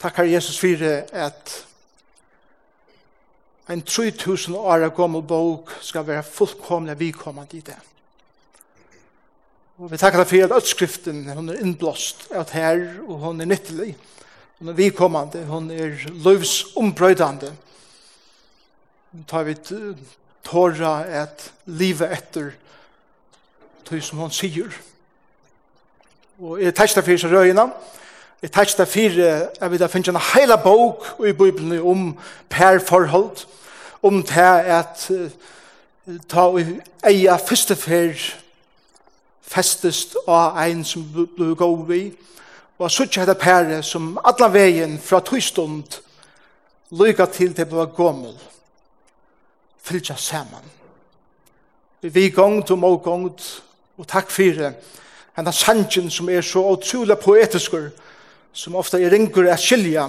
takkar Jesus fyrir at en 3000 år gammel bok skal være fullkomlig vikommende i det. Og vi takkar for at utskriften, hun er innblåst av her, og hun er nyttelig. Hun er vikommende, hun er løvsombrøydande. Hun tar vi tåra at livet etter tog som hun sier. Og jeg takkar fyrir seg røyina, og Jeg tar ikke det fire, jeg vil da finne en hele bok i Bibelen om perforhold, om det at ta og eia første fer festest av ein som ble god vi, og så ikke hette pære som alle veien fra tøystund lykka til det ble gommel, fylja saman. Vi gongt og må gongt, og takk fyrir, henne sannsyn som er så utrolig poetiskur, som ofta er ringur at skilja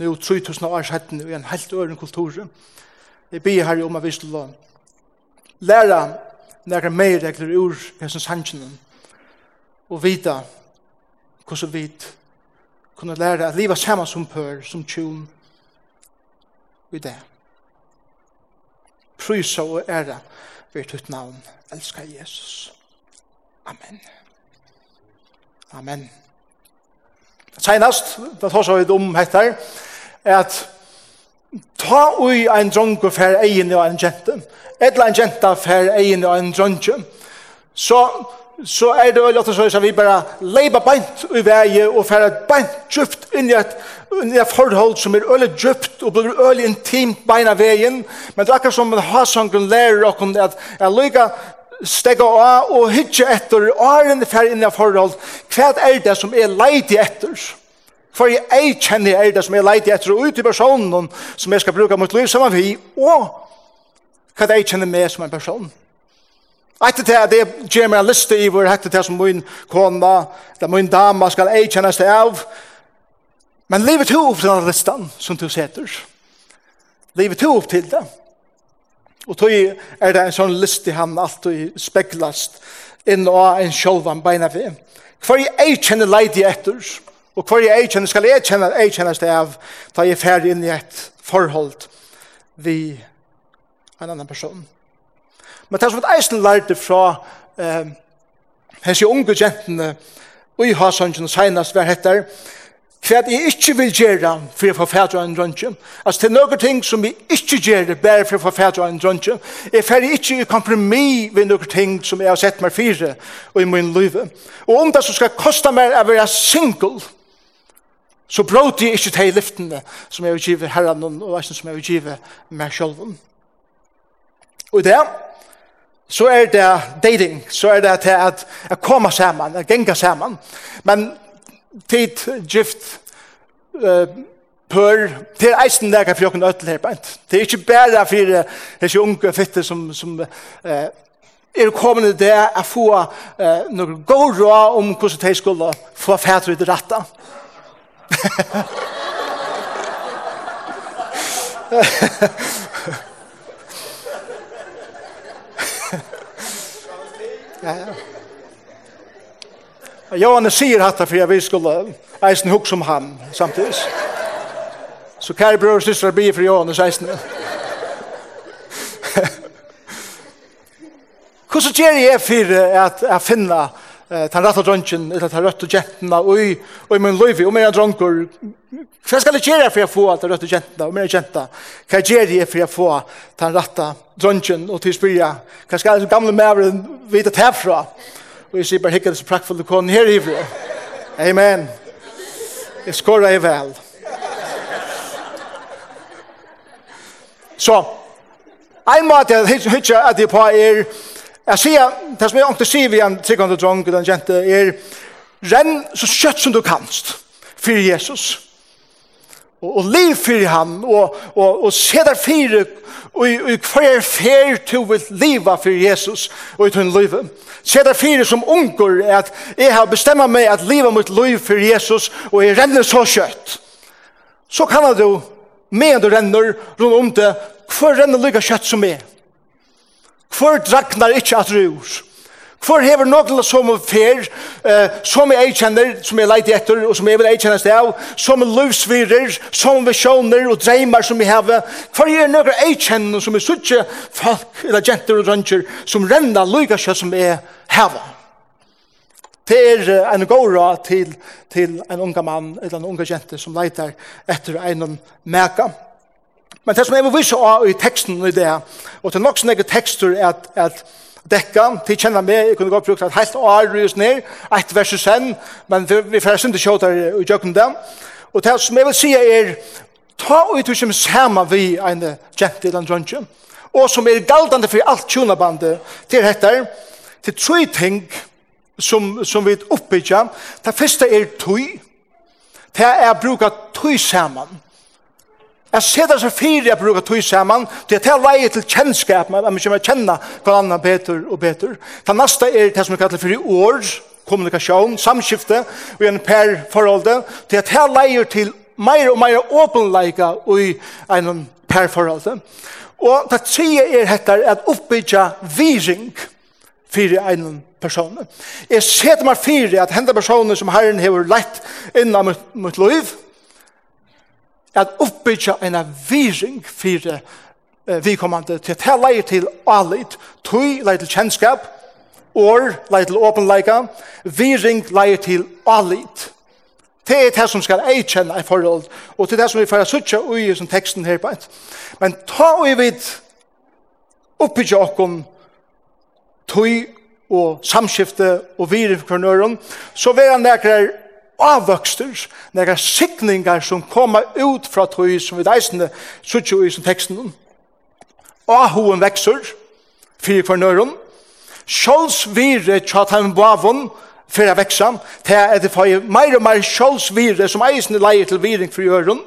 nu 3000 år sedan i en helt øren kultur. Jeg ber her om at vi skal læra nære mer regler ur hessens hansjene og vita hvordan vi kunne læra at liva saman som pør, som tjum i det. Prysa og æra ved ditt navn. Elskar Jesus. Amen. Amen. Senast, da tar så vidt om hettar, at ta ui ein drongo fer egin og ein jente, etla ein jenta fer egin og ein drongo, så, så er det veldig så at vi bare leiba beint ui vei og fer et beint djupt inn i et, inn i et forhold som er øyelig djupt og blir øyelig intimt beina veien, men det er akkurat som en hasangen lærer okkur at, at lyga stegga av og hytje etter åren fer inn i forhold hva er det som er leid etter for jeg kjenner er det som er leid etter og ut i personen som jeg skal bruke mot liv sammen vi og hva jeg kjenner meg som en person Etter til at jeg gjør meg en liste i hvor etter til som min kona, eller min dama skal jeg kjennes det av. Men livet to opp til denne listan som du setter. Livet to opp til det. Og tog er det en sånn list i han alltid speklast inn og en sjolvan beina vi. Hver jeg kjenner leid i etter, og hver jeg kjenner skal jeg kjenne, jeg kjenner det av da jeg er ferdig inn i et forhold vi en annan person. Men det er som et eisen lærte fra eh, hese unge jentene og i hasøngen senast var etter, Hva jeg ikke vil gjøre for å få fædre en drønge. Altså, det er noen ting som jeg ikke gjør bare for å få fædre en drønge. Jeg fer ikke i kompromis ved noen ting som jeg har sett meg fire og i min liv. Og om det som skal koste meg å være single, så bråter jeg ikke til liftene som jeg vil give herren og veisen som jeg vil give meg selv. Og det så er det dating, så er det til at, at komme sammen, at genge sammen. Men tid gift eh pør til eisen der kan fjokken øtel her bænt. Det er ikke bare for disse unge fitte som som eh er kommende der å få eh noen god råd om hvordan de skulle få fætre i det rette. ja, ja. Johan sier hatta for jeg vil skulle eisen hukk som han samtidig. Så kære bror og syster blir for Johan eisen. Hvordan gjør jeg for at jeg finner eh den rette dronjen, eller den røtte jentene, og i min liv, og mine dronker. Hva skal jeg gjøre for jeg får den røtte jentene, og mine jentene? Hva gjør jeg for jeg får den rette dronjen, og til å spørre, hva skal den gamle mævren vite herfra? Hva Og jeg sier bare hikker det så du konen her ifra. Amen. Jeg skårer jeg vel. Så, en måte jeg hikker at jeg på er, jeg sier, det som jeg ångte sier vi en tryggende drong, den jente, er, renn så kjøtt som du kanst, for Jesus. Jesus og, og liv fyrir han, og, og, og se der fyrir, og, og hver er fer til vil liva fyrir Jesus, og i tunn liv. Se der fyrir som unger, at jeg har bestemma meg at liva mot liv fyrir Jesus, og jeg renner så kjøtt. Så kan du, med du renner rundt om det, hver renner lykka kjøtt som er. Hver dragnar ikkje at rur. For hever noen som er fer, som er eikjenner, som er leit etter, og som er vil eikjennes det av, som er livsvirer, som visjoner og dreimer som vi hever. for er noen eikjenner som er suttje folk, eller jenter og rønner, som renner lykkje som er hever. Det er en god råd til, til en unga mann, eller en unga jente som leiter etter en mega. Men det som jeg vil vise av i teksten i det, og til nok sånne tekster er at, at dekka, til kjenner meg, jeg kunne godt brukt et helt år rys ned, et vers og sen, men vi får ikke til kjøter i jøkken dem. Og det som jeg vil si er, ta ut hva som sammen vi en kjent i den drøntjen, og som er galdande for alt tjonabandet til dette, til tre ting som, som vi oppbygger. Det første er tøy, det er å bruke tøy sammen, Jeg ser det så fire jeg bruker tog sammen, det er til leie til kjennskap, men jeg kommer kjenne hverandre bedre og bedre. Det neste er det som vi kaller for i år, kommunikasjon, samskifte, og en per forhold, det er til leie til mer og mer åpenleika i en per forhold. Og det tredje er dette, at oppbygge vising for en person. Jeg ser det meg fire at hende personer som herren har lett innan mitt, mitt liv, at oppbyggja en viring for eh, vikommande til at her leier til alit, tøy leier til kjennskap, or leier til åpenleika, viring leier til alit. Det er det som skal eikjenne i forhold, og det er det som vi får suttja ui i teksten her på et. Men ta ui vid oppbyggja okkom tøy og samskifte og viring for nøyron, så vil han nekrar avvøkster, nære sikningar som kommer ut fra tøy som vi deisende suttjo i som teksten. Ahoen vekser, fyrir for nøren, sjålsvire tjatam bavon, fyrir veksa, til at det fyrir meir og meir sjålsvire som eisende leier til viring for jøren.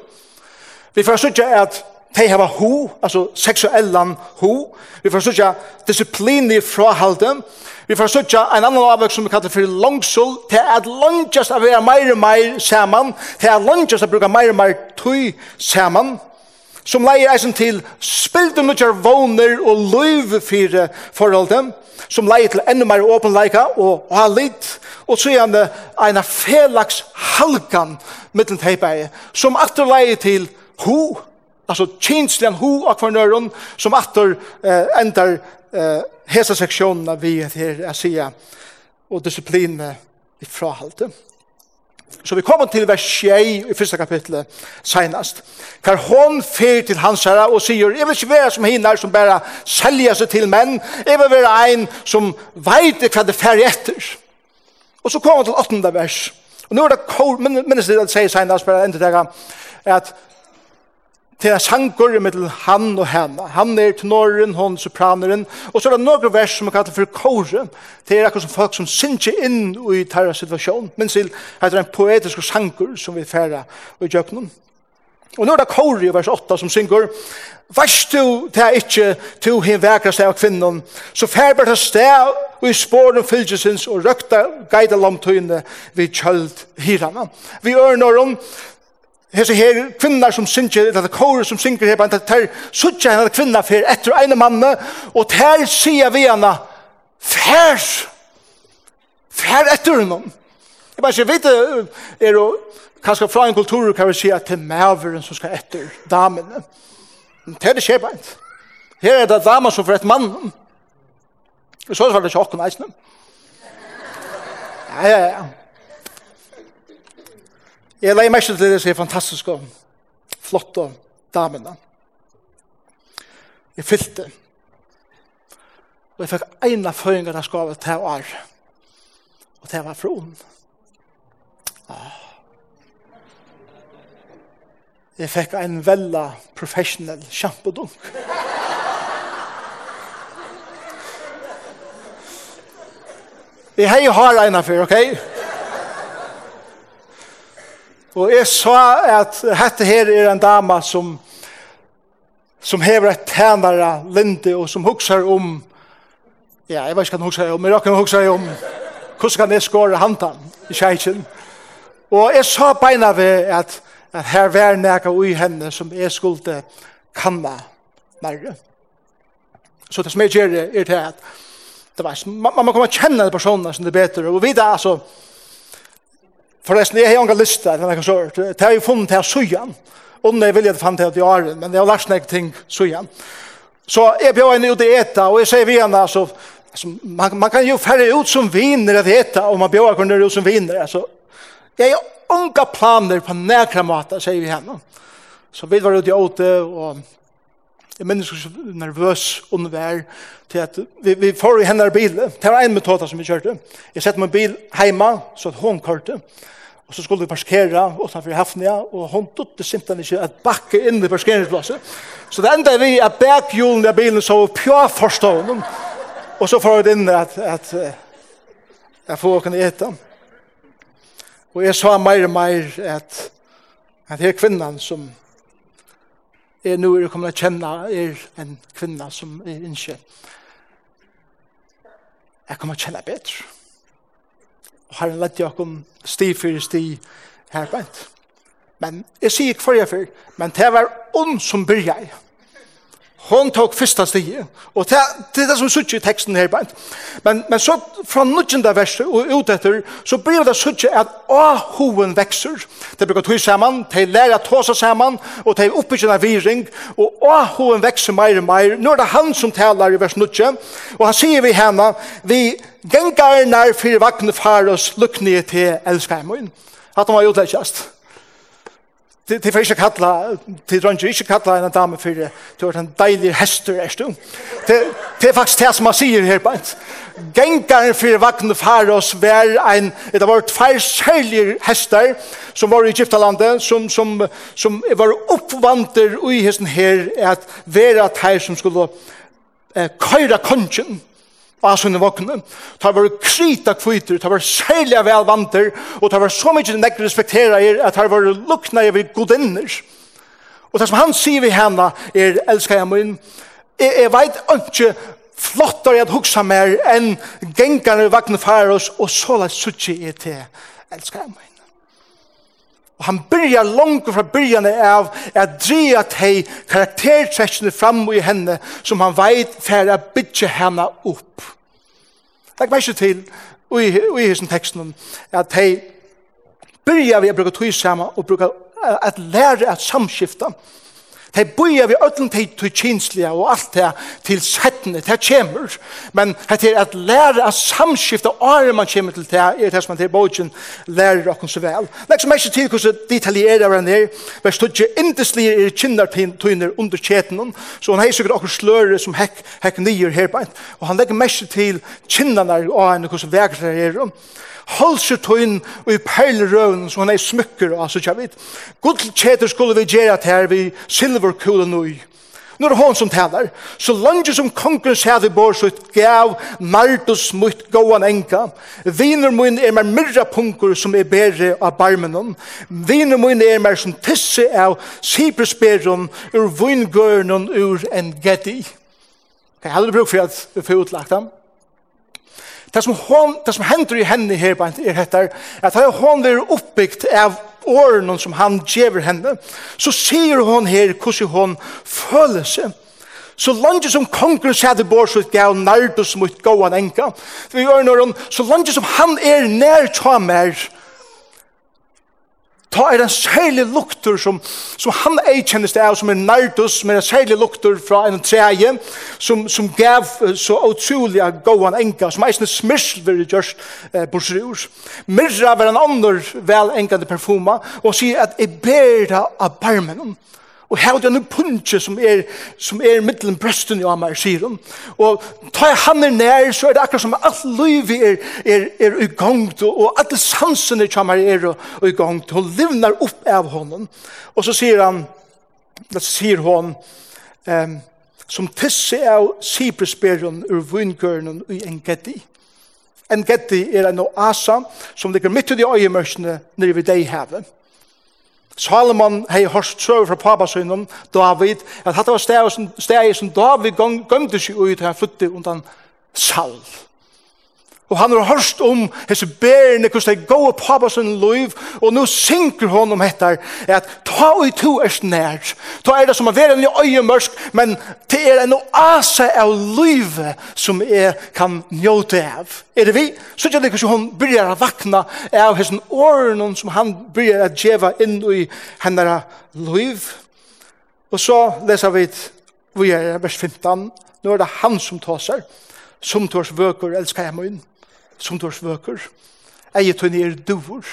Vi får suttjo at de hava ho, altså seksuellan ho, vi får suttjo i frahalden. Vi får søtja en annan avvøk som vi kallar for langsul, til at langtjast av vera meir og meir saman, til at langtjast av bruka meir og meir tøy saman, som leier eisen til spilt og nødjar våner og løyv fyrir forholdet, som leier til enda meir åpenleika og ha litt, og så er det en felags halkan mittel teipei, som atter leier til ho, altså kinslian ho akvarnøren, som atter eh, endar eh, hesa seksjonen vi her er sida og disiplin i frahalte. Så vi kommer til vers 6 i første kapitlet senast. Kar hon fer til hans herre og sier, jeg vil ikke være som hinner som bare selger seg til menn. Jeg vil være en som vet hva det fer etter. Og så kommer vi til åttende vers. Og nå er det kor, minnes det at sier senast, bare enda det at til en sangur mellom han og henne. Han er tenoren, hon sopraneren, og så er det noen vers som er kallet for kore, det er akkurat som folk som synger inn i tarra situasjon, men til heter en poetisk sangur som vi færa i djøknen. Og nå er det kore i vers 8 som synger, Vers du det er ikke to hin vekra sted av kvinnen, så færber det sted og i spåren fylgesins og røkta geida lomtøyne vi kjøld hirana. Vi ørner om hese her kvinnar som synger, eller er kåre som synger her, det er suttja henne kvinna fer etter ene manne, og der sier vi henne, fær, fær etter henne. Jeg bare sier, vet du, er jo, kanskje fra en kultur kan vi si at det er maveren som skal etter damene. Men det er det skjer bare. Her er det damer som får et mann. Og så er det ikke åkken eisene. Ja, ja, ja. Jeg leier meg til disse fantastiske, flotte damene. Jeg fyllte. Og jeg fikk en av føringene jeg skal til å er. Og det var froen. Ah. Jeg fikk en veldig professionell sjampodunk. Jeg har jo har en av før, ok? Ok? Og jeg sa at dette her er en dama som, som hever et tænare linde og som hukser om Ja, jeg vet ikke hva han hukser om, men jeg kan hukser om hvordan kan jeg skåre hantan i kjeikken. Og jeg sa beina ved at, at her var nega ui henne som jeg skulle kanna nærre. Så det som jeg gjør er til at det var, man, man kommer kjenne personen som det er bedre. og vi da, altså, Forresten, jeg har ikke lyst til det, så, det har jeg funnet til søyan. Og det vil jeg fann til at jeg har, men jeg har lært nek ting søyan. Så jeg bjør henne ut i eta, og jeg sier vi henne, altså, altså man, man kan jo færre ut som viner at eta, og man bjør henne ut som viner, altså. Jeg har unga planer på nærkere måte, sier vi henne. Så vi var ute i åte, og Jeg minnes ikke nervøs under vær til at vi, vi får i henne bil. Det var en metode som vi kjørte. Jeg sette min bil hjemme, så at hun kørte. Og så skulle vi parkere utenfor Hafnia, og hun det simpelthen ikke at bakke inn i parkeringsplasset. Så det enda vi er bakhjulen av bilen så pjå forstående. Og så får vi inn at, at, at jeg får åkne ete. Og jeg sa mer og mer at, at her kvinnan som er nu er kommet til å kjenne er en kvinne som er ikke jeg kommer til å kjenne bedre. Og har en lett jeg om sti for sti her på men jeg sier ikke for jeg før men det var ond som bryr jeg Hon tok fyrsta stige. Og det, det er det som suttje i teksten her. Men, men så fra nudgenda verset og ut etter, så blir det suttje att ahoen vekser. Det bruker tog samman, de lærer att ta sig samman och de uppbyggen av viring och ahoen vekser mer og mer. Nå er det han som taler i vers nudge og han sier vi henne vi gengar nær när fyra vagnfarus lukkne til älskar mun. Att de var utläggast til til fisk kalla til drunge ikke kalla en dame for det til en deilig hester er stum Det til faktisk det som man sier her på gengar for vagn far oss ein det var tvær særlige hester som var i Egyptalandet som som som var oppvanter i hesten her at vera tær som skulle eh, køyra kongen av sånne vokkene. Det var krita kvitter, det var særlig vel vanter, og det var så mye den ikke respekterer er, at det var lukna jeg ved godinner. Og det som han sier vi henne er, elskar jeg min, jeg, jeg vet ikke flottere at huksa mer enn gengane vagne faros, og så la suttje jeg til, elskar jeg min. Og han byrjar langt fra byrjane av at dreja teg karaktertrekkene fram i henne som han veit for å bytje henne opp. Takk meg ikke til i, i hessen teksten at teg byrjar vi å bruke tog sammen og bruke at lære at samskifta. De bøyer vi ødelen til, til kinslige og alt det til settene, det kommer. Men det er at lære at samskifte åre man kommer til det, er det som man til bogen lærer dere så vel. Læg som ikke til hvordan detaljerer han men stod ikke indeslige er kindertøyner under kjeten, så han har sikkert dere sløre som hekk, hekk nye her, og han legger mest til kinnerne og henne hvordan vekker det er halsetøyn og i perlerøven som han er smykker og så kjær vidt. Gudkjeter skulle vi gjøre at her vi silverkulen og i. Nå er det hon som taler. Så langt som kongen sier vi bor så gav Martus mot gåan enka. Viner mun er mer myrra punker som er bedre av barmenon. Viner mun er mer som tisse av sipersperron ur vingørnen ur en gedi. Kan jeg hadde brukt for at vi får utlagt dem? Det som, hon, det som hender i henne her, er etter, at hon er oppbyggt av årene som han gjever henne, så sier hon her hvordan hon føler seg. Så langt som kongen sæde bort, så gav nardus mot gåan enka. Vi gjør noen, så langt som han er nær tja mer, ta er en særlig lukter som, som han ei kjennes det av, som er nardus, men en særlig lukter fra en treie, som, som gav så utrolig av gåan enka, som eisne smirsler i gjørs eh, borsrur. Myrra var en andre vel enkande perfuma, og sier at jeg ber deg av barmen, Og her er det en punche som er, som er middelen brøsten i Amar, sier hun. Og tar han er nær, så er det akkurat som alt liv er, er, er i gang, og alle sansene kommer er i gang, og livnar opp av honom. Og så sier han, det sier hon, um, som tisse av Sipresbergen ur vingørnen i Engedi. Engedi er en oasa som ligger midt i øyemørsene nere ved deg havet. Salomon hei hørst søv fra papasøgnen, David, at dette var steg som David gømte seg ut, og han flyttet undan Saul. Og han har hørt om hese bærene, hvordan de går på på sin liv, og nå synker hon om dette, at ta og to er snær. Ta er det som å være en øyemørsk, men det er en oase av livet som jeg kan njøte av. Er det vi? Så ikke det hvordan hun begynner å vakna av hese årene som han begynner å djeva inn i henne liv. Og så leser vi, vi er vers 15, nå er det han som tåser, som tårs vøker elsker jeg min som du svøker. Eget hun er duvor.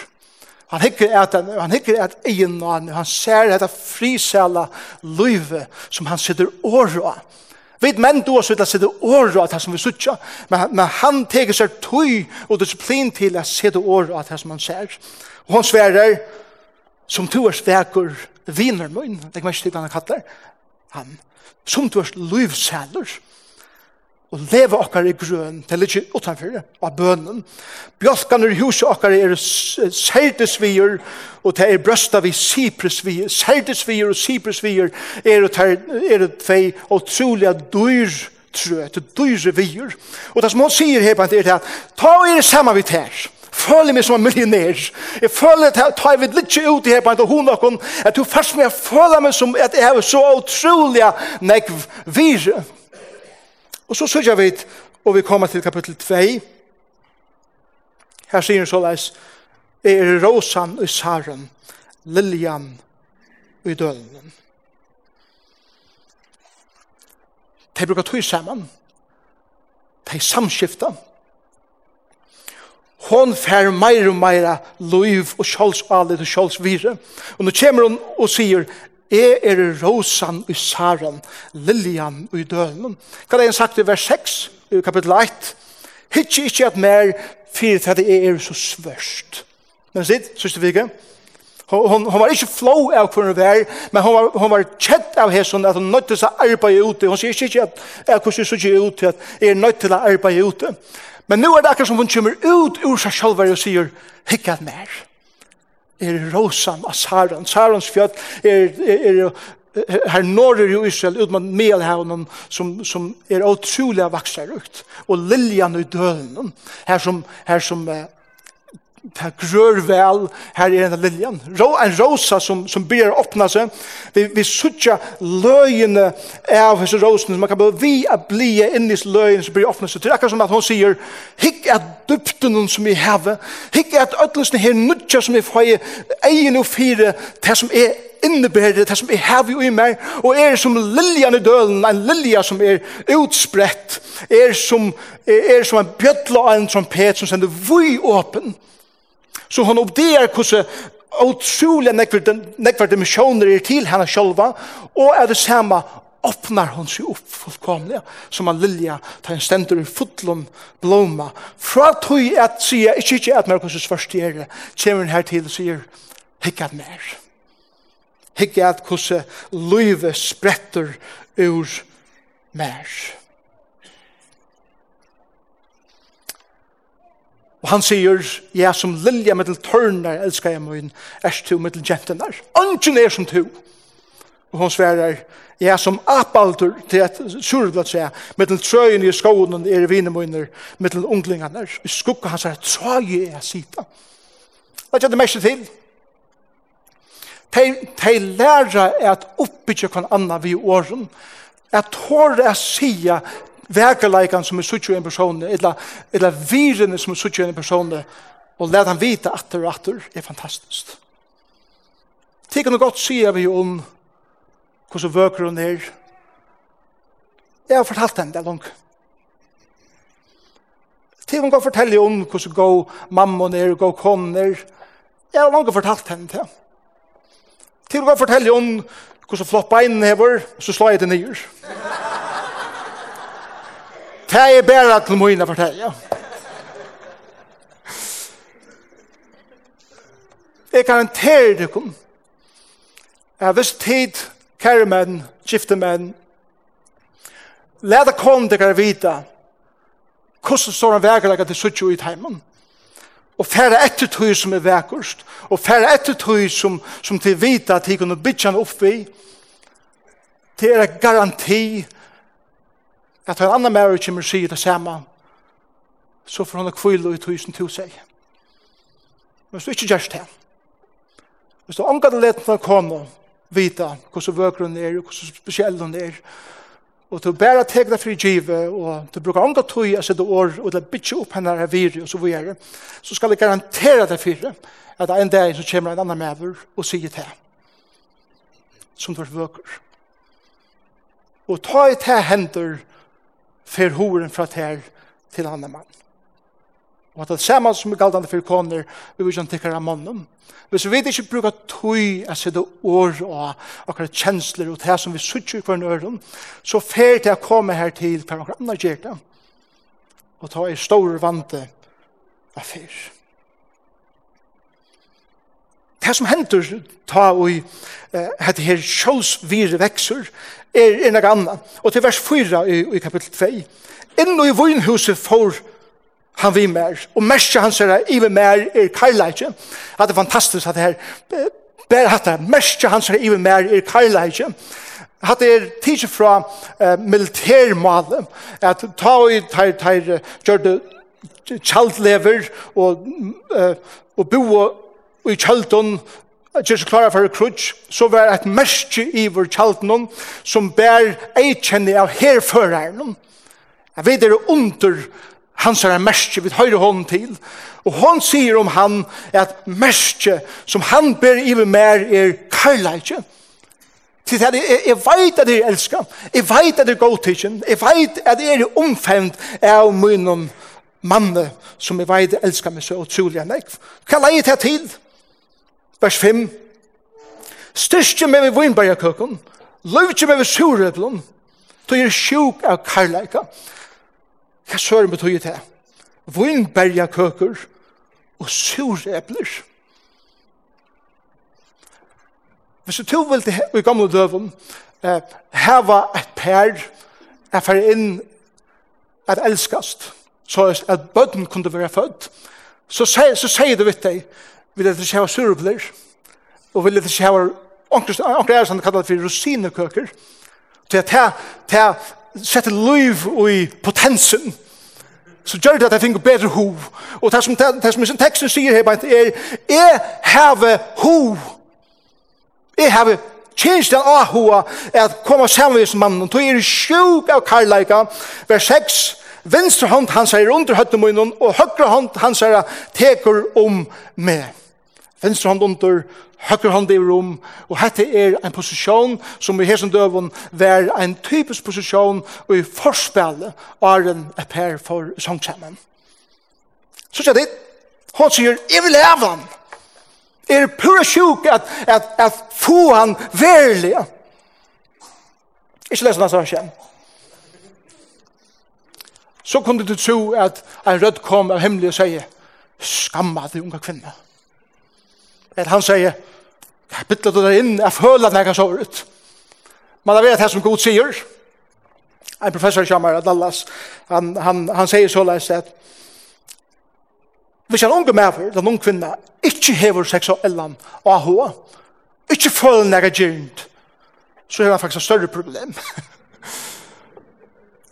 Han hikker at han, han hikker at egen han, han ser dette frisæla løyve som han sitter åra. Vet menn du også vil sitte åra at han som vi sutja, men, men han teker seg tøy og disiplin til at sitte åra at som han ser. Og han sverer, som to er sveker viner min, det er ikke mest han kallar, han, som to er løyvsæler, og leve okkar i grøn, til ikke utanfor av bønnen. Bjølkan i huset okkar er serdesvier, og det er brøsta vi sipresvier, serdesvier og sipresvier er det tvei og trolig at dyr trø, til dyre vier. Og det som hun sier her på en er at ta er det samme vi her, føler meg som en millionær. Jeg føler at ta jeg vidt litt ut her på en til hun og at du først med føler meg som at jeg er så utrolig nekv vire. Og så sørger vi, og vi kommer til kapittel 2. Her sier han så leis, er rosan i saren, liljan i dølen. De bruker tog sammen. De samskifta. Hon fer meir og meira loiv og sjálfsalit og sjálfsvire. Og nå kommer hon og sier, Jeg er rosan i saren, liljan i dølen. Hva er det han sagt i vers 6, i kapittel 1? Hittje ikke at mer, fyrir at jeg er så svørst. Men sitt, synes du ikke? Hon, hon var ikke flow av hvor hun var, men hon var, hon var kjett av hesson at hun nødt til å arbeide ute. Hon sier ikke at jeg er hvordan så ikke ut til at jeg er nødt til å arbeide ute. Men nå er det akkurat som hun kommer ut ur seg selv og sier, hikk at mer er rosan av Saron. Sarons fjall er, er, er her norr i Israel ut mot Melhavnen som, som er utrolig vaksar ut. Og liljan i dølen her som, her som det grør vel her er en liljen. Rå, en rosa som, som begynner å åpne seg. Vi, vi sutter løgene av disse rosene. Man kan bare vi a blie in this løgene som begynner å åpne seg. Det er akkurat som at hun sier, hikk er dupten som vi have Hikk at ødelsen her nutja som vi får egen og fire det som er innebærer det som er heavy i meg, og er som liljan i dølen, en lilja som er utsprett, er som, er, er som en bjøtla av en trompet som sender vui åpen, Så hon oppderer hvordan utrolig nekvar dimensjoner er til henne sjølva, og er det samme åpnar hon seg opp fullkomlig, som en lilja tar en stendur i fotlom blomma. Fra tog at sier, ikke ikke at mer hvordan hos er det, kommer her til og sier, hikk at mer. Hikk at hvordan løyve spretter ur mer. Mer. Og han sier, ja, som lilja mittel tørnar, elskar jeg min, erst to mittel gentenar. Ongen er som to. Og hon sverar, ja, som apaldur, til et surblad sier, mittel trøyen i skoen er vinemunner, mittel unglingarna, i skukka hans er trøy er sita. Hva er det mest til. De lærer at oppbyggja kan anna vi åren, at tåre er sia verkeleikene som er suttje en person, eller, eller virene som er suttje en person, og let han vite atter og atter, er fantastisk. Det kan du godt si av om hvordan vøker hun er. Jeg har fortalt henne det langt. Det kan godt fortelle om hvordan gå mamma er, gå kone er. Jeg har langt fortalt henne det. Det kan godt fortelle om hvordan flott beinen hever, så slår jeg det nyer. Det er bare til mine for deg, ja. Jeg garanterer dere at hvis tid, kære menn, skifte menn, leder kom dere vite hvordan står en vekerlegger til suttje ut heimen. Og færre etter tog som er vekerst, og færre etter tog som, som til vite at de kunne bytte han opp i, det er en garanti at en annan mære kommer sier det samme, så får hun kvile i tusen til seg. Men hvis du ikke gjør det, hvis du omgår det leten for kone, vite hvordan vøker hun er, hvordan spesiell hun er, og du bare tek det fri givet, og du bruker omgå tog av sitt år, og det bytter opp henne her virre, og så videre, så skal jeg garantera det fire, at det er en dag som kommer en annan mæver og sier til som du vøker. Og ta i til hender, fer horen fra tær til andre mann. Og at det samme som er galdande for koner, vi vil ikke tikkere av mannen. Hvis vi ikke bruker tøy, å sette år og akkurat kjensler og det som vi sutter i hver øren, så fer det å komme her til hver andre gjør det. Og ta i store vante av fyr det som hender ta og hette her kjølsvire vekser er en av anna. Og til vers 4 i, i kapittel 2. Inno i vunhuset får han vi mer, og merskje han sier i vi mer er karlægje. Det er fantastisk at det her, ber hatt det, merskje han sier i vi mer er karlægje. Hatt er tidsi fra uh, militærmalen, at ta og tar, tar, gjør det kjaldlever og, uh, og bo og i kjeldun, Kyrkje klare for krutsk, så var et merske i vår kjaldnum som bær eikjenni av herføreren. Jeg vet det er under hans er merske vi høyre hånden til. Og hon sier om han at merske som han bær i vår mer er kærleikje. Til det er, jeg vet at jeg elsker, jeg vet at jeg går til jeg vet at jeg er omfemt av munnen manne som jeg vet elsker meg så utrolig enn jeg. Hva leier det til? vers 5. Styrstje meg ved vinbergakøkken, løvtje meg ved surøvlen, du er sjuk av karlæka. Hva søren betyr det? Vinbergakøkker og surøvler. Hvis du tog vel til i gamle døven, eh, heva et pær, er for inn at elskast, så at bøtten kunne være født, så sier du sier vitt deg, vil det ikke ha sørepler, og vil det ikke ha anker er som det kallet for rosinekøker, til at jeg setter liv i potensen, så gjør det at jeg finner bedre ho. Og det som, det, som teksten sier her, er, jeg have ho, jeg have Kjens den av hoa at komme sammen med mannen. og er sjuk av karlaika. Vers 6. Venstre hånd hans er under høttemunnen, og høyre hånd hans er teker om meg. Venstre hånd under, høyre hånd i rom, og dette er en posisjon som i hesen døven var en typisk posisjon og i forspillet er en per for sangkjemmen. Så sier det, hun sier, jeg vil leve han. Er pura sjuk at, at, at få han verlig. Ikke lese nesten han. Så kunne du tro at en rød kom av himmelig og sier, skamma de unga kvinner at han sier, jeg bytter du deg inn, jeg føler at jeg kan sove ut. Men jeg vet det som god sier. En professor kommer av Dallas, han, han, han sier så leis at hvis en unge medfer, en unge kvinne, ikke hever seksuellen og hva, ikke føler når jeg gjernt, så er han faktisk et større problem.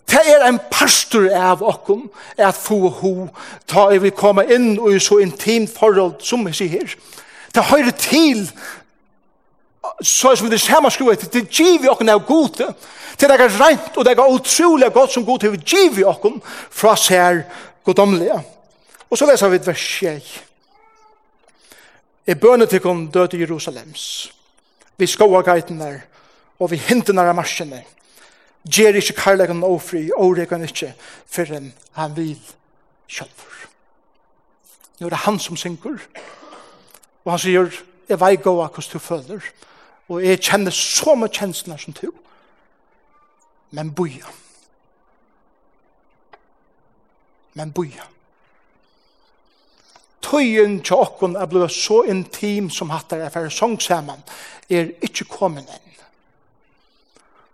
Det er en pastor av okkom at få ho ta i vi komme inn og i så intimt forhold som vi sier her det høyre til. Så som det samme skruer til, det giv vi okken av gode, til. Det er rent og det er utrolig godt som gode, det giv vi okken fra sær godomlige. Og så leser vi et vers 6. I kun døde Jerusalems, vi skoa geitene og vi hintene av marsjene, gjer ikke karlagen ofri, årekan ikke, før han vil kjølver. Nå er det han som synker, Og han sier, jeg vei gå av hvordan du føler. Og jeg kjenner så mye kjenslene som du. Men boja. Men boja. Tøyen til åkken er blevet så intim som hatt det er for sångsamen er ikke kommet enn.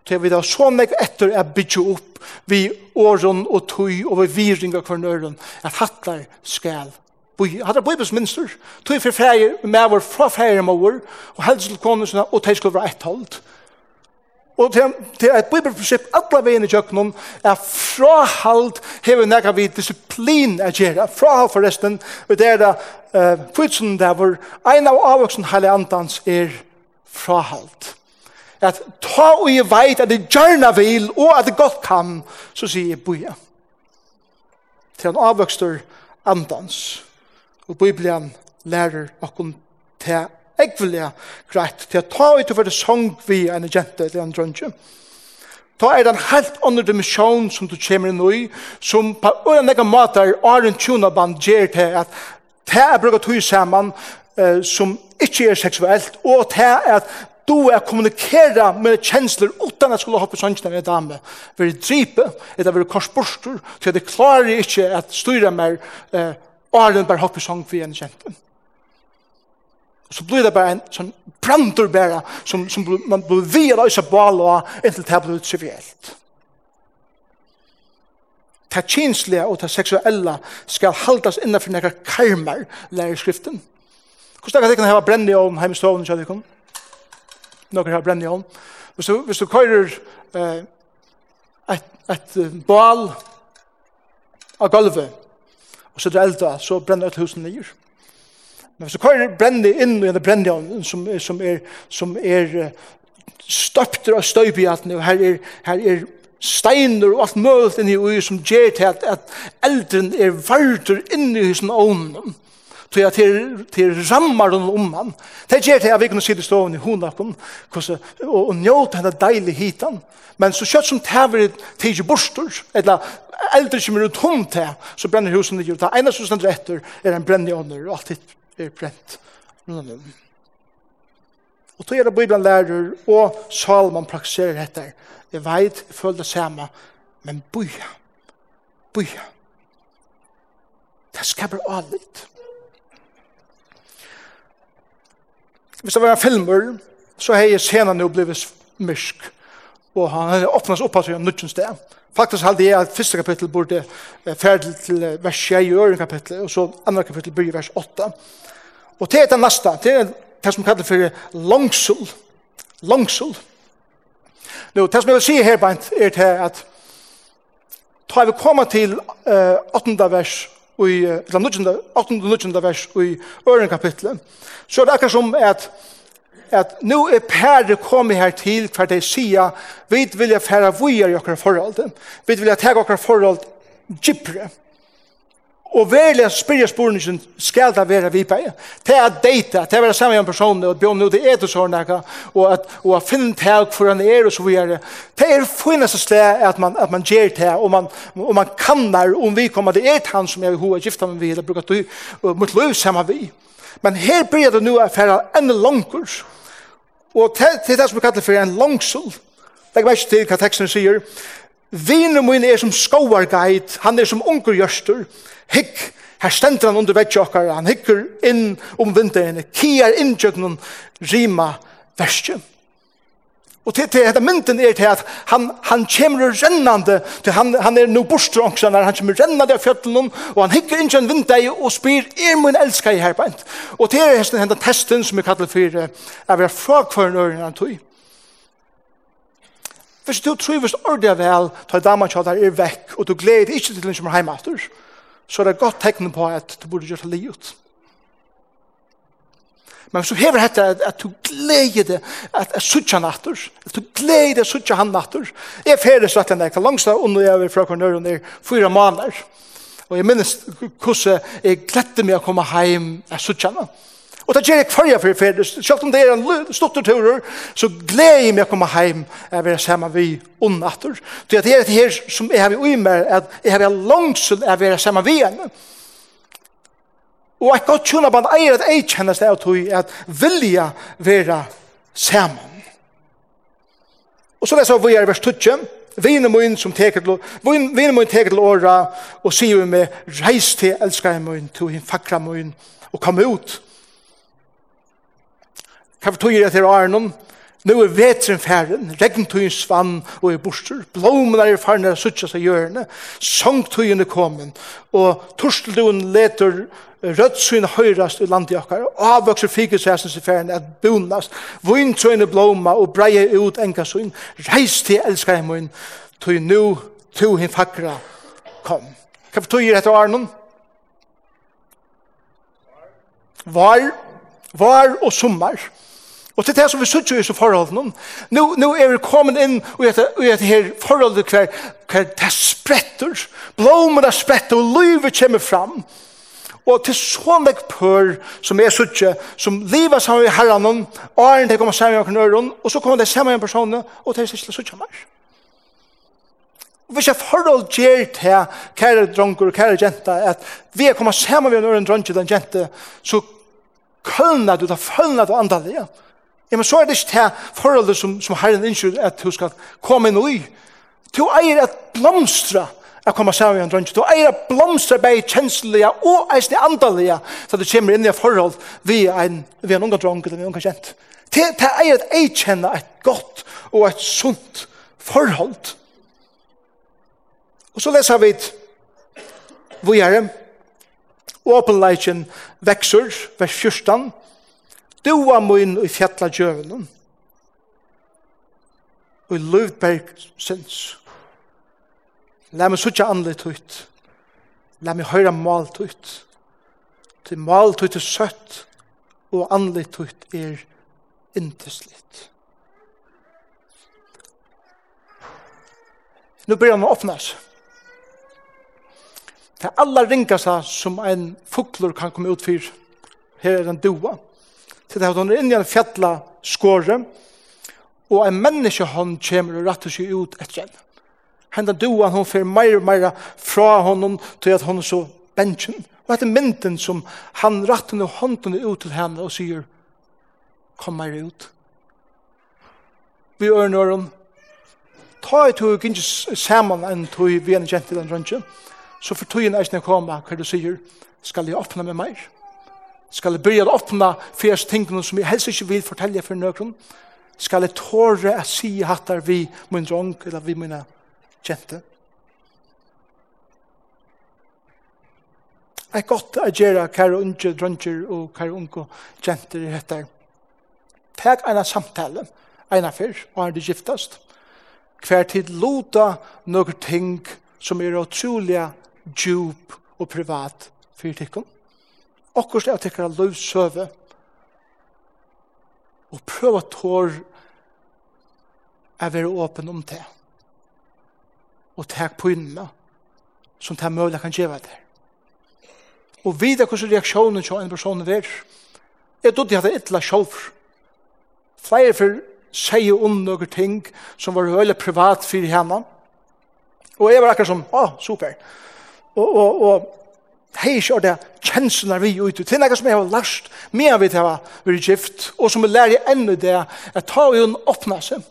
Til vi da så meg etter er bygge opp vi åren og tøy og vi viring av kvarnøren at hatt det skal hadde bøybes minster, tog for feir med vår fra feir med vår, og helst til konusene, og de skulle være ett holdt. Og til, til et bøybeprinsipp, alle veien i kjøkkenen, er frahald, hever nekka vi disiplin er gjerra, frahald forresten, og det er da, uh, kvitsen der hvor en av avvoksen heilig andans er frahald. At ta og jeg veit at det gjerne vil, og at det godt kan, så sier jeg bøya. Til en avvokster andans. Og Bibelen lærer okkon til ekvelia greit til å ta ut over det sång vi en jente eller en drønge. Ta er den helt andre dimensjon som du kommer inn i, som på en egen måte er Arjen Tjunaband gjør til at det er brukt tog sammen eh, som ikke er seksuelt, og det er at du er kommunikera med kjensler utan at skulle hoppe sånn med dame. Vi Vil dripe, eller er korsborster, så jeg klarer ikke at styrer mer eh, Arlen bare hoppet sånn for en kjent. Så blir det bare en sånn brandur bare, som, som man blir via løse bal og inntil det blir trivielt. Det kinslige og det seksuelle skal haldas innenfor nekka karmer, lærer skriften. Hvordan kan det hava brenn i ovn hjemme stående, kjødde kom? Noen har brenn i ovn. Hvis du, hvis du kører eh, et, et bal av gulvet, og så er elda, så brenner alt husen nyer. Men så kører brenner inn i en brenner som, som er, som er støpter og støyp i alt og her er, her er steiner og alt mølt inni ui som gjør til at, at eldren er vardur inni hos ånden tog jeg til, til rammer den om han. Det gjør det at vi kunne sitte stående i hundakken og, og njøte henne deilig hitan. Men så kjøtt som tever tidsi borster, eller eldre som er tom til, så brenner husen ikke. Det ene som stender etter er en brennende ånder, og alt hitt er brent. Og tog er det Bibelen lærer, og Salman praktiserer dette. Jeg vet, jeg føler det samme, men boja, boja. Det skaper allit. Hvis det var en filmer, så hei scenen jo blivit mysk. Og han har åpnet opp til en nudgen sted. Faktisk hadde jeg at første kapittel burde ferdig til vers 6 i øren kapittel, og så andre kapittel blir vers 8. Og til etter neste, til det som kallar for langsul. Langsul. Nå, det som jeg vil si her, Bent, er til at da vi kommer til uh, 8. vers i til 8-9 vers i øren kapitlet, så er det akkurat som at at nu er pære kommet her til hver de sier vi vilja fære vujer i okkar forhold. Vi vilja tega okkar forhold gypre. Og velja spyrja spurningen, skal det være vi på? Det er data, det er være samme en person, og be om noe, det er det sånn, og at, og at finne tak for han er, og så videre. Det er finnes sted at man, at man gjør det, og man, og man kan der om vi kommer, det er han som er vil gifta med vi, eller bruker du, og mot løv sammen vi. Men her blir det nå affæra ein langkurs. og det er det som vi kallar for en langsul. Det er ikke til hva teksten sier, Vinen min er som skovargeit, han er som unger gjørster. Hikk, her stender han under vettjokkar, han hikker inn om vinteren, kier inntjøkken rima verskje. Og til, til dette mynden er til at han, han kommer rennande, til han, han er nå borstrongsen, han kommer rennande av fjøtlen, og han hikker inn en vindeg og spyr, er min elskar i herbeint. Og til er hesten hentan testen som vi kallar for, er vi er fra kvarnøren han tog. Hvis du trivest ordentlig vel, tar damen til at er vekk, og du gleder ikke til den som er hjemme etter, så er det godt tegn på at du burde gjøre det livet. Men hvis du hever dette, at, at du gleder det, at jeg suttja natter, at du gleder det sutter han natter, jeg er ferdig så at jeg nekka langsta, og under jeg vil fra kornøren i fyra måneder. Og jeg minnes hvordan jeg gledde meg å komme hjem, jeg suttja natter. Og det gjør jeg kvarja for fyrir, Selv om det er en stort så gleder jeg meg å komme hjem og være sammen vi unnatter. Det er det her som jeg har i meg, at jeg har langsyn å være sammen vi henne. Og jeg kan tjona blant eier at jeg kjennes det av tog, at vilja være sammen. Og så leser vi her vers 20, Vinen min som teker til vinen min teker til åra og sier vi med reis til elskar min, til hin fakra min og kom ut Hva tog jeg til Arnon? Nå er vetren færen, regntøyen svann og er borster, blomene er færen og suttja seg hjørne, sangtøyen er kommet, og torsteldoen leter rødsyn høyrast i landet jakkar, avvokser fikesæsen i færen at bonast, vintøyen er bloma og breie ut engasyn, reis til elskar jeg min, tøy nu, to hin fakra, kom. Hva tog jeg etter Arnon? Var, var og sommar. Var, Og til det som vi sitter i så forholdene, nå, nå er vi kommet inn og et, og et her forholdet hver, hver det spretter, blomene spretter, og livet kommer fram. Og til sånne pør som er suttje, som livet sammen med herren, og åren det kommer sammen med øren, og så kommer det sammen med personen, og det er ikke suttje mer. Og hvis jeg forhold gjør til kære dronker og kære jenta, at vi er kommet sammen med en øren dronker og en jente, så kølner du, da følner du andalige, Ja, men så er det ikke det forholdet som, som Herren innskyr at du skal komme inn og i. Du eier at blomstra at komme sammen med en drønge. Du eier at blomstra bare kjenslige og eisne andalige så du kommer inn i et forhold vi en, vi en unga drønge eller vi en unga kjent. Det, det eier at jeg kjenner et godt og et sunt forhold. Og så leser vi hvor er det. Åpenleikken vekser, vers 14, Dua mun i fjalla djøvelen. Og i løvberg sinns. La meg suttja anlet ut. La meg høyra malt ut. Til malt ut er søtt, og anlet ut er inteslitt. Nu byrjar han å åpnas. Det er alla ringast som en fuklor kan komme ut fyr. Her er en doa til det hun er inne i en fjalla skåre, og en menneske hon kommer og rattar seg ut etter henne. Henda doan hon fer meir og meir fra honom til at hon er så bensjen. Og etter mynden som han rattar og hånden ut til henne og sier, kom meir ut. Vi ør øren, ta i tog ikke saman enn tog vi en kjent i den røntgen, så for tog en eisne koma hva du sier, skal jeg åpne med meir? Skal jeg begynne å åpne fyrst tingene som jeg helst ikke vil fortelle for nøkron? Skal jeg tåre å si hattar vi min drong eller vi mine kjente? Det er godt å gjøre kære unge dronger og kære unge kjente i dette. Teg en samtale, en affær, og er det giftast. Hver tid lota noen ting som er utrolig djup og privat fyrtikken. tikkene akkurat av tekkara løvsøve, og prøv at hår er være åpen om det, og tek på innene, som det er mulig kan gjøre det. Og videre hvordan reaksjonen til en person er, jeg trodde jeg hadde et eller annet Flere for sier om noen ting som var veldig privat for henne. Og jeg var akkurat som, å, super. Og, og, og hei ikke det kjensler vi ut. Det er noe som jeg har lært med vi til å være gift, og som jeg lærer enda det, at ta jo en oppnase,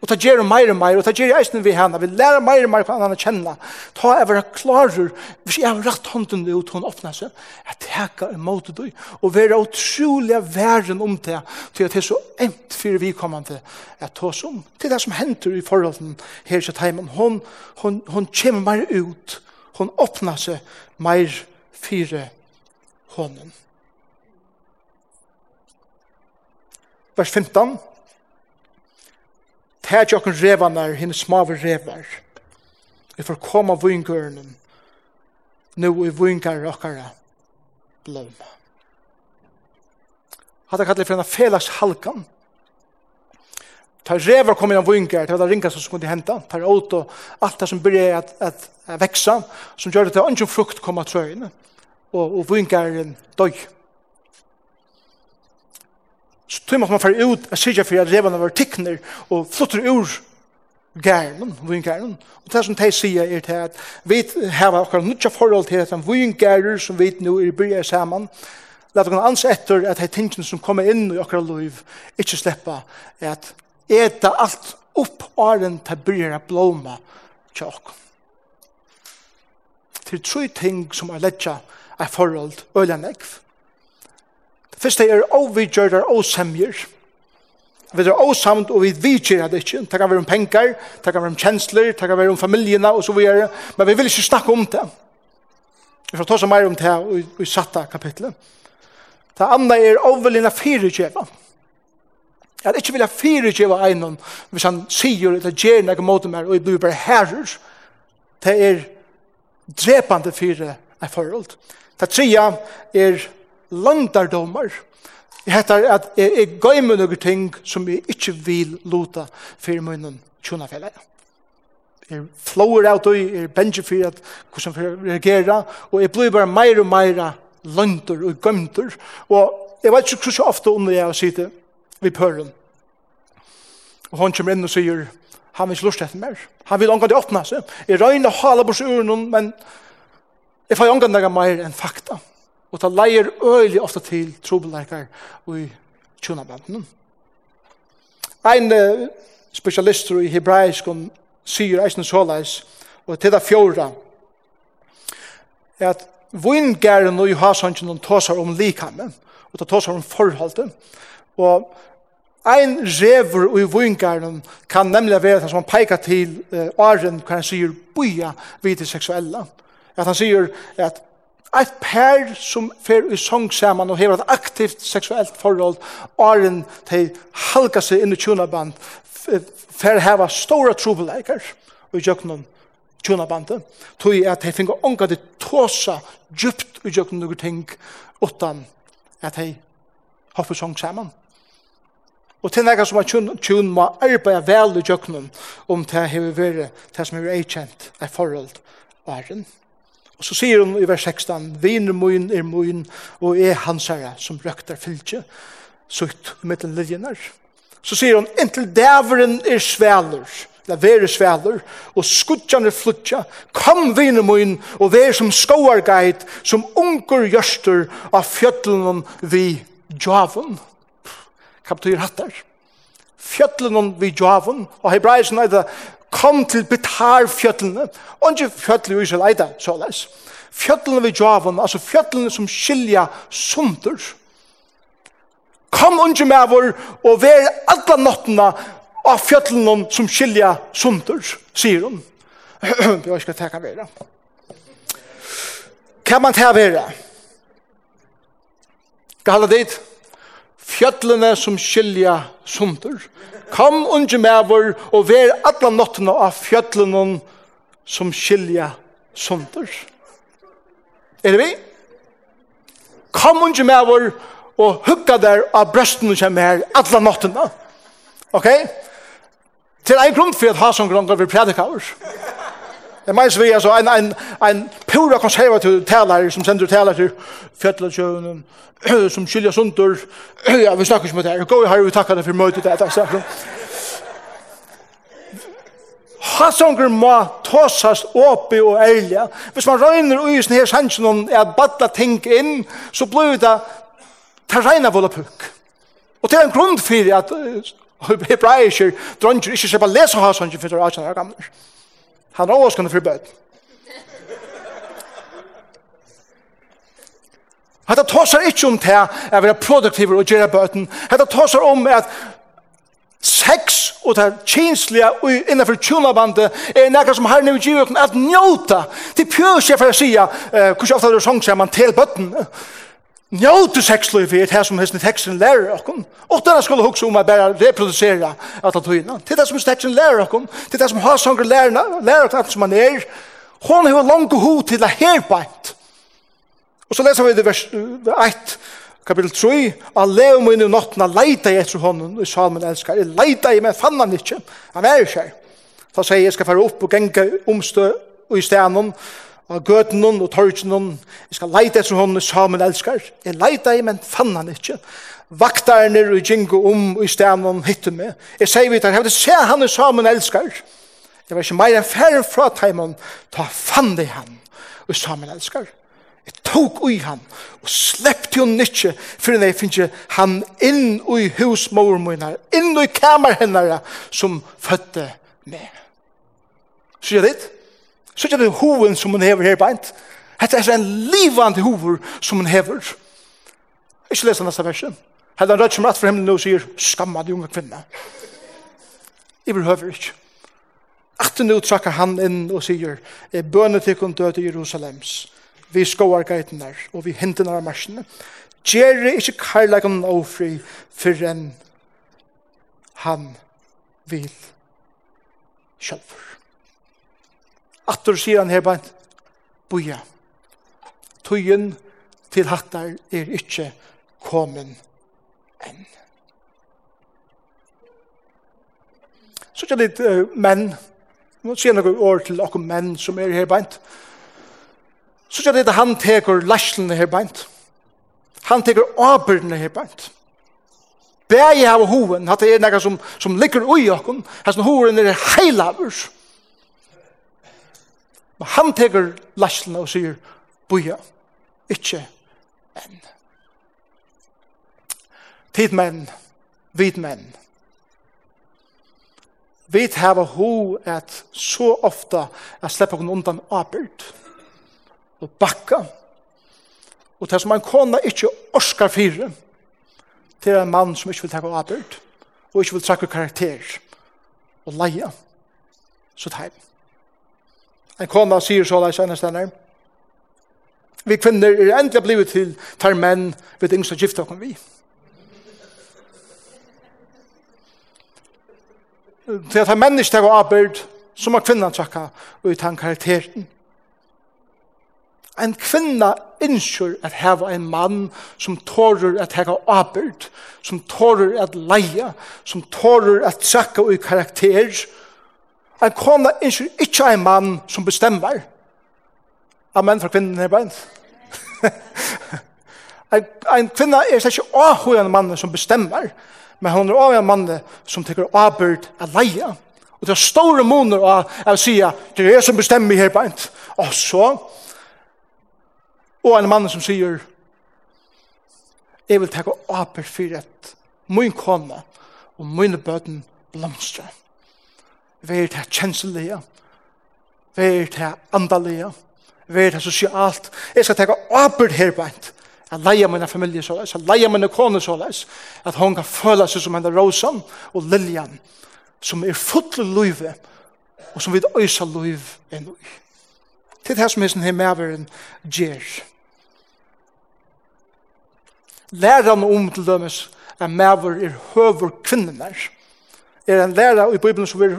og ta gjerne mer og mer, og ta gjerne eisen vi henne, vi lærer mer og mer hva han kjenner, ta jeg være klarer, hvis jeg har rett hånden ut til en oppnase, jeg teker imot det, og være utrolig væren om det, til at det er så emt for vi kommer til at ta oss om. Det er det som henter i forholden her i Sjøtheimen. Hun, hun, hun kommer mer ut, hun åpner seg mer fire hånden. Vers 15. Tær jokken revanar, hinn smave revar. Vi får koma vingørnen, nu i vingar okkara bløma. Hatta kallar for en felags halkan. Ta revar kom innan vingar, ta ringa som skulle henta, ta åt og alt det som byrja at, at, at veksa, som gjør det til ønsken frukt koma trøyene og, og vingaren døy. Så tog man fer ut og sier for at revene var tikkner og flutter ur gærnen, vingæren. Og det som de sier er til at vi har akkurat nødja forhold til at vingærer som vi nå er byrja sammen, la oss anse etter at de tingene som kommer inn i akkurat liv ikke slipper at eta alt opp åren til byrja blåma til oss. Til tre ting som er ledja er forhold øyla nekv. Det første er ovidgjørdar og semjer. Vi er åsamt og vi vidgjør det ikke. Det kan være om penger, det kan være om kjensler, det kan være om familiene og så videre. Men vi vil ikke snakke om det. Vi får ta så mer om det i, i satta kapitlet. Det andre er overlinna fyrirgjeva. Jeg vil ikke vilja fyrirgjeva einon hvis han sier eller gjør noe mot meg og jeg blir bare herrer. Det er drepande fyre er forhold. Det tredje er landardomar. Det heter at jeg, jeg går med noen ting som jeg ikke vil luta for munnen tjonafellet. Jeg flår av og jeg benjer for at hvordan jeg reagerer, og jeg blir bare mer og mer lønter og gømter. Og jeg vet ikke så ofte under jeg sitter ved pøren. Og han kommer inn og sier, han vil ikke lust etter mer. Han vil omgå det åpne seg. Jeg røyner hala bors ur noen, men Jeg får ångan dagar meir enn fakta. Og ta leier øyelig ofta til trobeleikar i tjunabanden. Ein uh, specialist i hebraisk om syr eisen såleis, og til det fjorda, er at vingæren og johasongen tåsar om likamme og de tåsar om forholdet, og ein rever i vingæren kan nemlig være det som peikar til uh, åren hver han sier boia vid det seksuella, og at han sier at et pær som fer i sång saman og hever et aktivt seksuelt forhold, åren til halka seg inn i tjunaband, fer heva stora trobeleikar i jøknum tjunabandet, tog at de finner ånga det tåsa djupt i jøknum noen ting, utan at de hopper sång saman. Og til nega som er tjun, må arbeida vel i jøknum om det hever vært, det som er eikjent, er forhold og. Er Og så sier hun i vers 16, Viner moin er moin, og er hans herre som røkter fylkje, sutt mittlen linjener. Så sier hun, inntil dæveren er sveler, eller vere sveler, og skudjan er flutja, kom viner moin, og vere som skoargeit, som unger gjørster av fjötlen vi djavun. Hva betyr hattar? Fjötlen vi djavun, og hebraisen er det kom til betar fjøtlene. Og ikke fjøtlene vi skal leida, så les. Fjøtlene vi djavon, altså fjøtlene som skilja sunder. Kom unge med vår og vær alle nottene av fjøtlene som skilja sunder, sier hun. Jeg skal teka vera. Kan man ta vera? Skal halda dit? fjøllene som skilja sunder. Kom unge mever og ver alla nottene av fjøllene som skilja sunder. Er det vi? Kom unge mever og hugga der av brøstene som er alla nottene. Ok? Til en grunn for at ha som grunn av vi predikavers. Ok? Det mener vi altså en, en, en pura konservativ talare som sender talare til fjallatjøvnen, som skiljer sundur. Ja, vi snakker ikke med det her. Gå i her, vi takker deg for møtet det. Altså. Hasonger må tåsast åpi og ærlig. Hvis man røyner i sånne her sannsyn om at badla ting inn, så blir det reina vola pukk. Og det er en grunn for at hebraiser dronjer ikke slipper lese hasonger for det er gamle. Han rås også för forbød. Hetta tosar ikkje om det at vera produktivur og gjera bøten. Hetta tosar om at sex og det kinsliga og innenfor tjunabandet er nekka som har nu givet at njóta. Det pjøs jeg for å sija, uh, hvordan ofta du sång seg man til bøtten. Njøte sexløyfe er det som hesten teksten lærer okkom. Og denne skulle hukse om å bare reproducere at han tøyna. til er det som teksten lærer okkom. til er det som har sanger lærer lærer okkom som han er. Hon har langt ho til det her beint. Og så leser vi det vers 1, kapitel 3. Han lever inn i nottena, leita jeg etter honom, i salmen elskar. Jeg leita jeg, men fann han ikke. Han er ikke. Da sier jeg, skal fara opp og genga omstø og i stenen, og gøten og torgen jeg skal leite etter henne Samuel elskar. Jeg leite i, men fann han ikke Vaktarne og jingo om i stedet hittu meg. Jeg sier vidt han, jeg vil se han Samuel elskar? Jeg var ikke meir enn færre fra teimen ta fann det han og Samuel elskar. Jeg tok ui han og sleppte jo ikke for jeg finner han inn i husmor mine inn i kamer henne som fødte meg. Sier jeg det? Så er det hoven som hun hever her beint. Hette er en livande hover som hun hever. Ikke lese neste versen. Hette han rødt som rett for himmelen og sier, skamma de unge kvinna. Jeg behøver ikke. Atten nu trakker han inn og sier, er bønne til kun død i Jerusalems. Vi skoar geiten der, og vi hinten av marsjene. Gjerri ikke karlagen ofri for enn han vil sjølver. Attur sier han her bare, boja, tøyen til hattar er ikkje komen enn. Så ikke litt uh, menn, nå sier noen år til noen menn som er her bænt, så ikke litt han teker læslene her bænt, han teker avbyrdene her bænt, Bæði hava hoven, hatt er nekka som, som ligger ui okkun, hans hoven er heilavurs, Men han teker laslen og sier, boja, ikkje enn. Tid menn, vid menn. Vi hava ho at så ofta at sleppa hon undan apert og bakka. Og det som en kona ikkje orskar fire til en mann som ikkje vil takke apert og ikkje vil trakke karakter og leia. Så det En kona sier så leis enn stenner. Vi kvinner er endelig blivet til tar menn ved yngste gifte okken vi. Til at tar menn ikke tar arbeid, så må kvinna trakka og han karakteren. En kvinna innskyr at heva en mann som tårer at hega arbeid, som tårer at leia, som tårer at trakka ut karakter, En kona ønsker ikkje en mann som bestemmer. Amen for kvinnen her beint. en, en kvinne er ikke avhøy en mann som bestemmer, men hon er avhøy en mann som tekur avbyrd av leia. Og det er store moner av, å si det er jeg som bestemmer her beint. Og så, og en mann som sier, jeg vil tenke avbyrd for et min kona og mine bøten blomstrer vær det kjenselige, vær det andalige, vær det sosialt. Jeg skal tenke åpert her på en. Jeg leier mine familie så leis, jeg leier mine kone så leis, at hun kan føle seg som henne rosen og liljan, som er fulle løyve, og som vil øysa løyve enn løy. Det er det som er sånn her medveren gjør. Lærer han om til dømes at medver er høver kvinnener, er en lærer i Bibelen som er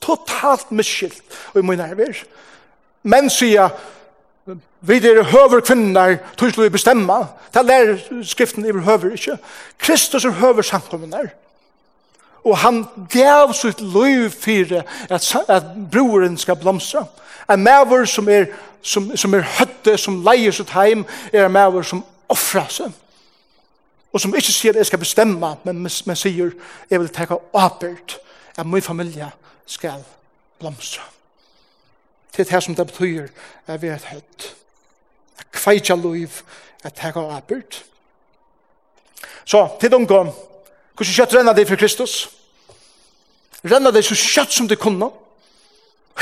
totalt misskilt i min herver. Men sier vi er høver kvinner til å bestemme. Det lærer skriften i høver ikke. Kristus er høver samkommende. Og han gav sitt liv for at, at broren skal blomstre. En maver som er, som, som er høtte, som leier sitt heim, er en maver som offrer seg og som ikke sier at jeg skal bestemme, men, men sier jeg vil ta åpert at min familie skal blomstre. Det er det som det betyr at vi er et høyt. At kveitja liv at ta åpert. Så, til unge, hvordan kjøtt renner det for Kristus? Renner det så kjøtt som det kunne.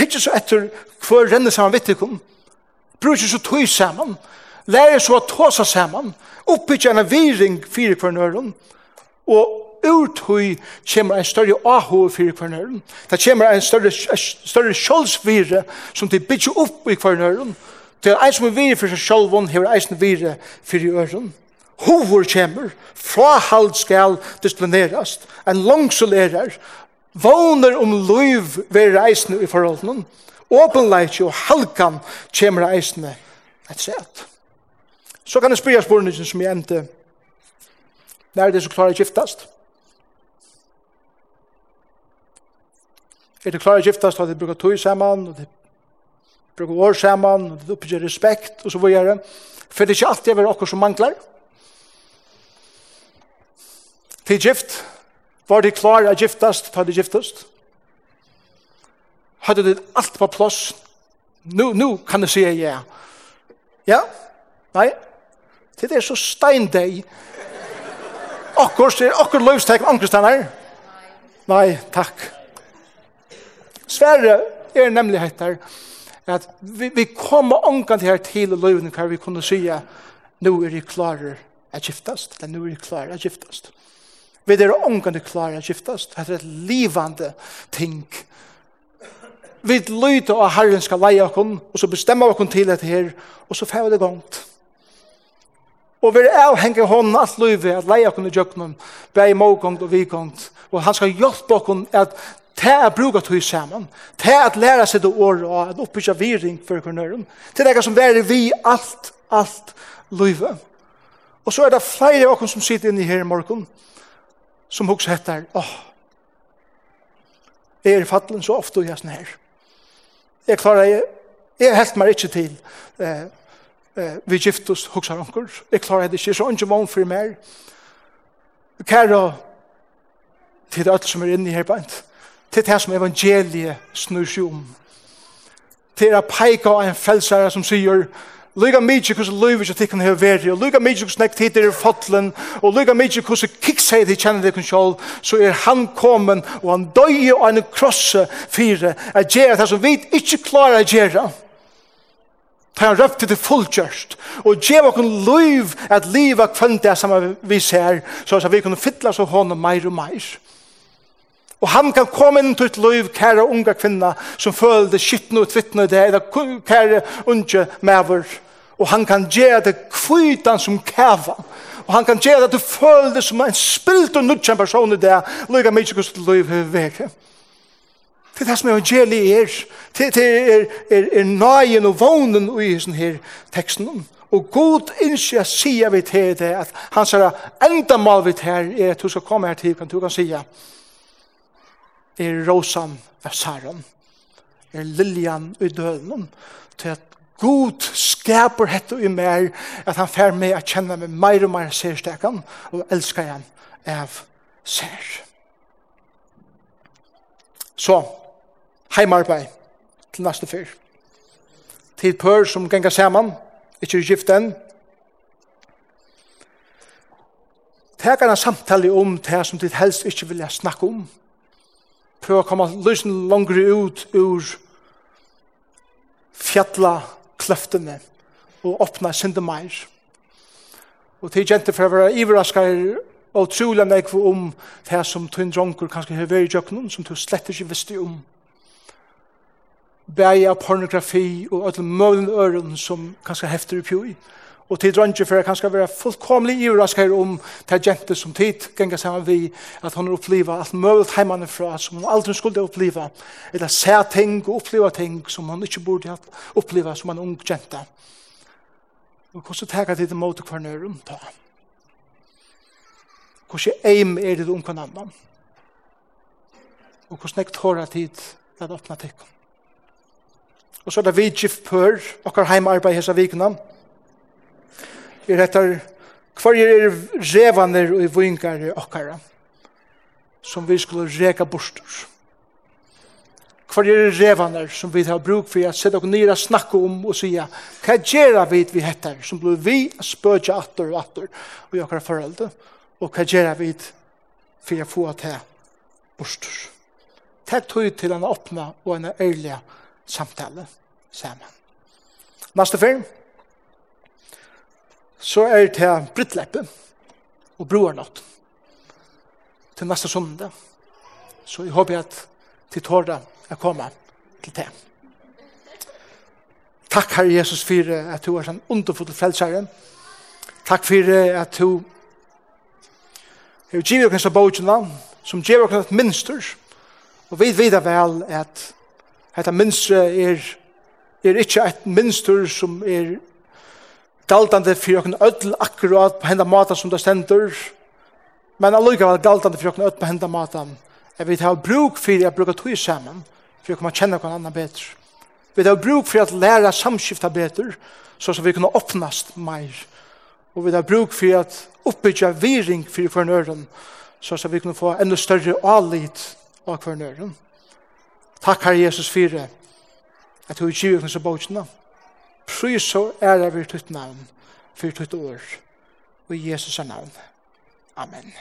Ikke så etter hver renner sammen vitt det kunne. Bruk ikke så tøy sammen. Bruk lærer så å ta seg sammen, oppbygge en viring fire kvarnøren, og uthøy kommer en større aho for kvarnøren. Det kommer en større, større kjølsvire som de bygger opp i kvarnøren. Det er en som er vire for seg selv, og det er en som er vire for i øren. Hovor kommer, fra frahald skal disiplineres, en langsolerer, våner om liv ved reisene i forholdene, åpenleit og halkan kommer reisene et sett. Så kan jeg spyrja spørningen som jeg endte. Når er det så klarer jeg giftast? Er det klarer jeg giftast at jeg bruker tog saman, og det bruker år saman, og det oppgjør respekt, og så videre. For det er ikke alltid jeg vil akkur som manglar. Til gift, var det klarer jeg giftast, tar det giftast. Hadde det alt på plass, nu, nu kan jeg si ja. Ja, nei, Det er så steindeg. Akkur, det er akkur løvstek ankerstenar. Nei, takk. Sverre er nemlig hettar at vi, vi kommer ångan her til løvene hver vi kunne sige nu er vi klarer at giftast, eller nu er vi klarer at giftast. Vi er ångan til klarer at giftast. Det er et livande ting. Vi lyder og Herren skal leie okkur, og så bestemmer okkur til dette her, og så fer vi det gongt. Og vi er avhengig av hånden alt livet, at leie okken i djøkkenen, bare i morgånd og vikånd. Og han skal hjelpe okken at det er bruket hos sammen, det er at lære seg det året, og at oppbygge viring for kronøren. Det er det som er vi alt, alt livet. Og så er det flere av oss som sitter inne her i morgen, som også heter, åh, jeg er i fattelen så ofte og jeg er sånn her. Jeg klarer, jeg, jeg helt meg ikke til, eh, eh, vi giftos hos anker, jeg klarer det ikke, så ikke vann for mer. Kære, til det alt som er inne her bænt, til det som evangeliet snur seg om, til å peika av en frelsere som sier, Luka mykje kus luvi som tikkan hefur veri, og luka mykje kus nekt hittir er fotlen, og luka mykje kus kiksei de kjenner tikkan sjálf, så er han komin, og han døy og han krosse fire, at gjerra det som vi ikke klarar at gjerra, Ta han røpte til fullkjørst. Og gjev okkur liv at liva kvendt som vi ser, så at vi kunne fytla så hånden meir og meir. Og han kan komme inn til et liv, kære unga kvinna, som føler det skittende og tvittende det, eller kære unge mever. Og han kan gjøre det kvitan som kæva. Og han kan gjøre det at du føler det som en spilt og nudkjent person i det, lykka mykje kust liv i veket. Det er det som evangeliet er. Det er, er, er nøyen og vånen i denne her teksten. Og god innskje sier vi til det at han sier enda mal vi til her er at du skal komme her til kan du kan sier er rosan av Saron er liljan i døden til at God skaper hette i mer at han fer med å kjenne meg mer og mer særstekan og elsker han av sær. Så, heimarbeid til neste fyr. Til pør som ganger saman, ikkje er gift enn. Tek en samtale om det som ditt helst ikkje vil snakke om. Prøv å komme løsene langere ut ur fjalla kløftene og åpne synde meir. Og til jenter for å være iverraskere og trolig nekve om det som tøyn dronker kanskje har vært i jøkkenen som du slett ikke visste om. Um av pornografi og alle mulige øren som kanskje hefter upp i. Og til rønge for jeg kanskje være fullkomlig overrasket om til jente som tid ganger sammen vi, at hun har opplever alt mulig heimene fra som hun aldri skulle oppleva, eller se ting og oppleva ting som hun ikke burde oppleva som en ung jente. Og hvordan tenker jeg til det måte hver nøyre rundt da? Hvordan eim er det om hver annan? Og hvordan jeg tårer tid at åpne tikkene? Og så er det vi gift pør, okkar heimarbeid hessa vikna. Er etter hver er revaner og vingar okkara som vi skulle reka bostur. Hver er revaner som vi har bruk for at sette oss nere snakke om og sige hva gjør vi vi heter som blir vi spøtja atter og atter og okkara foreldre og hva gjør vi for å få til bostur. Takk tog til en åpna og en ærlig samtale sammen. Neste film, så er det til Brittleppe og Broernått. Til neste søndag. Så jeg håper at til tårda er kommet til det. Takk, Herre Jesus, for at du er sånn underfull frelsere. Takk for at du har givet oss av bøkene, som giver oss et minster, og vi vet vel at Hetta minstre er, er ikkje eit minstur som er galdande fyrir okken öll akkurat på henda mata som det stendur, men allukavall galdande fyrir okken öll på henda mata. Jeg vil ha bruk fyrir jeg bruka tog saman, for jeg kommer kjenne okken anna betr Vi har bruk for at læra samskifta betur, så som vi kunne åpnast meir. Og vi har bruk for at oppbyggja viring for for nøren, så som vi kunne få enda større alit av for. Takk, Herre Jesus, for det. At du er givet oss av bøkene. Prøys og ære det vi tøtt navn, for tøtt år. Og i Jesus' navn. Amen.